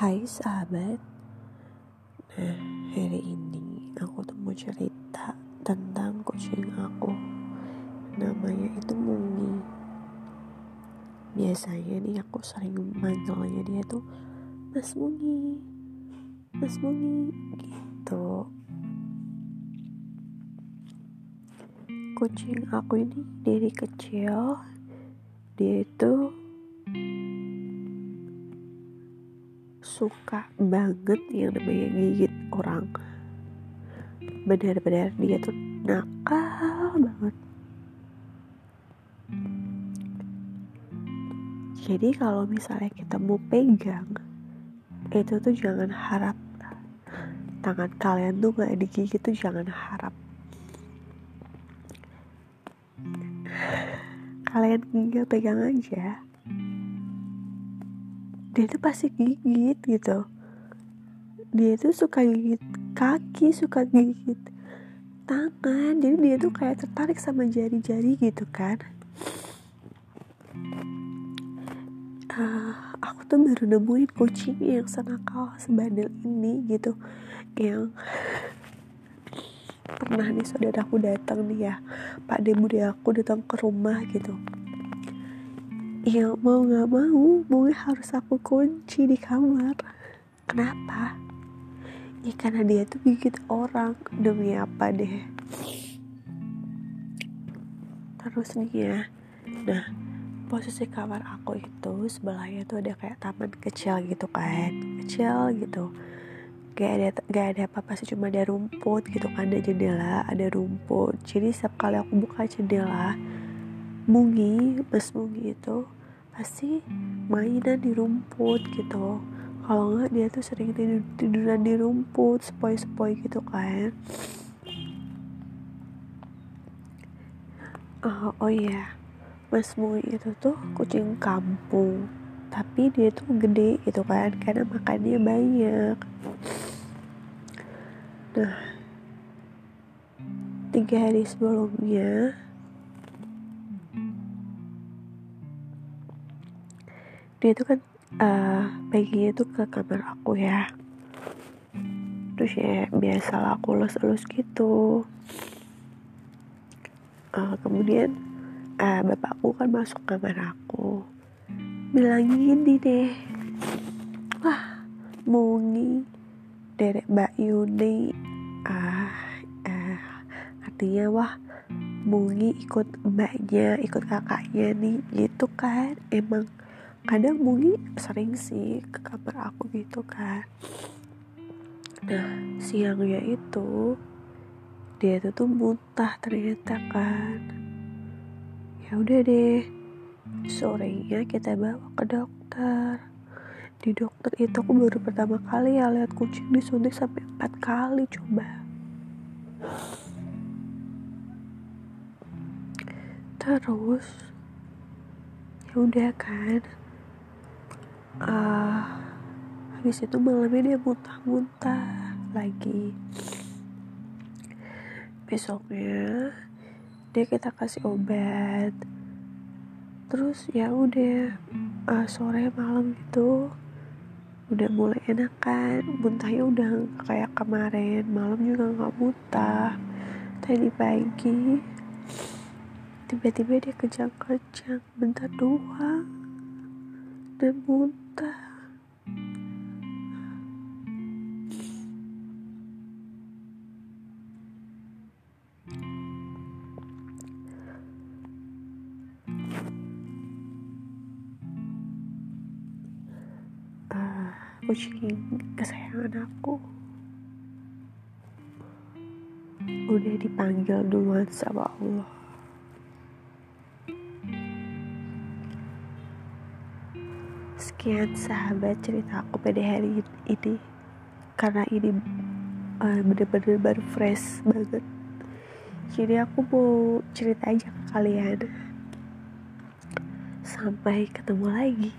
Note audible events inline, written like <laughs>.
Hai sahabat. Nah hari ini aku tuh mau cerita tentang kucing aku. Namanya itu Mungi Biasanya nih aku sering manggilnya dia tuh Mas Mungi Mas Mungi gitu. Kucing aku ini dari kecil Dia itu suka banget yang namanya gigit orang. Benar-benar dia tuh nakal banget. Jadi kalau misalnya kita mau pegang itu tuh jangan harap. Tangan kalian tuh gak digigit tuh jangan harap. Kalian tinggal pegang aja dia tuh pasti gigit gitu. Dia tuh suka gigit kaki suka gigit tangan. Jadi dia tuh kayak tertarik sama jari-jari gitu kan. Uh, aku tuh baru nemuin kucing yang senakal sebandel ini gitu. Yang <laughs> pernah nih saudaraku datang nih ya. Pak de aku datang ke rumah gitu ya mau gak mau mungkin harus aku kunci di kamar. Kenapa? Ya karena dia tuh gigit orang. Demi apa deh? Terus nih ya nah posisi kamar aku itu sebelahnya tuh ada kayak taman kecil gitu kan. Kecil gitu. Gak ada gak ada apa-apa sih cuma ada rumput gitu kan ada jendela ada rumput. Jadi setiap kali aku buka jendela Mungi, Mas Mungi itu pasti mainan di rumput gitu. Kalau nggak dia tuh sering tidur tiduran di rumput sepoi sepoi gitu kan. Uh, oh iya Mas Mui itu tuh kucing kampung. Tapi dia tuh gede gitu kan karena makannya banyak. Nah tiga hari sebelumnya dia itu kan uh, paginya tuh ke kamar aku ya. Terus ya biasalah aku elus-elus gitu. Uh, kemudian uh, bapakku kan masuk kamar aku. Bilang gini deh wah mungi derek mbak Yuni. Ah uh, artinya wah mungi ikut mbaknya ikut kakaknya nih gitu kan emang kadang Mugi sering sih ke kamar aku gitu kan. Nah siangnya itu dia tuh tuh muntah ternyata kan. Ya udah deh sorenya kita bawa ke dokter. Di dokter itu aku baru pertama kali ya lihat kucing disuntik sampai empat kali coba. Terus ya udah kan uh, habis itu malamnya dia muntah-muntah lagi. Besoknya dia kita kasih obat. Terus ya udah uh, sore malam itu udah mulai enakan. Muntahnya udah kayak kemarin malam juga nggak muntah. Tadi pagi. Tiba-tiba dia kejang-kejang bentar doang dan muntah. Kucing kesayangan aku udah dipanggil duluan sama Allah Sekian sahabat cerita aku pada hari ini. Karena ini uh, bener-bener baru fresh banget. Jadi aku mau cerita aja ke kalian. Sampai ketemu lagi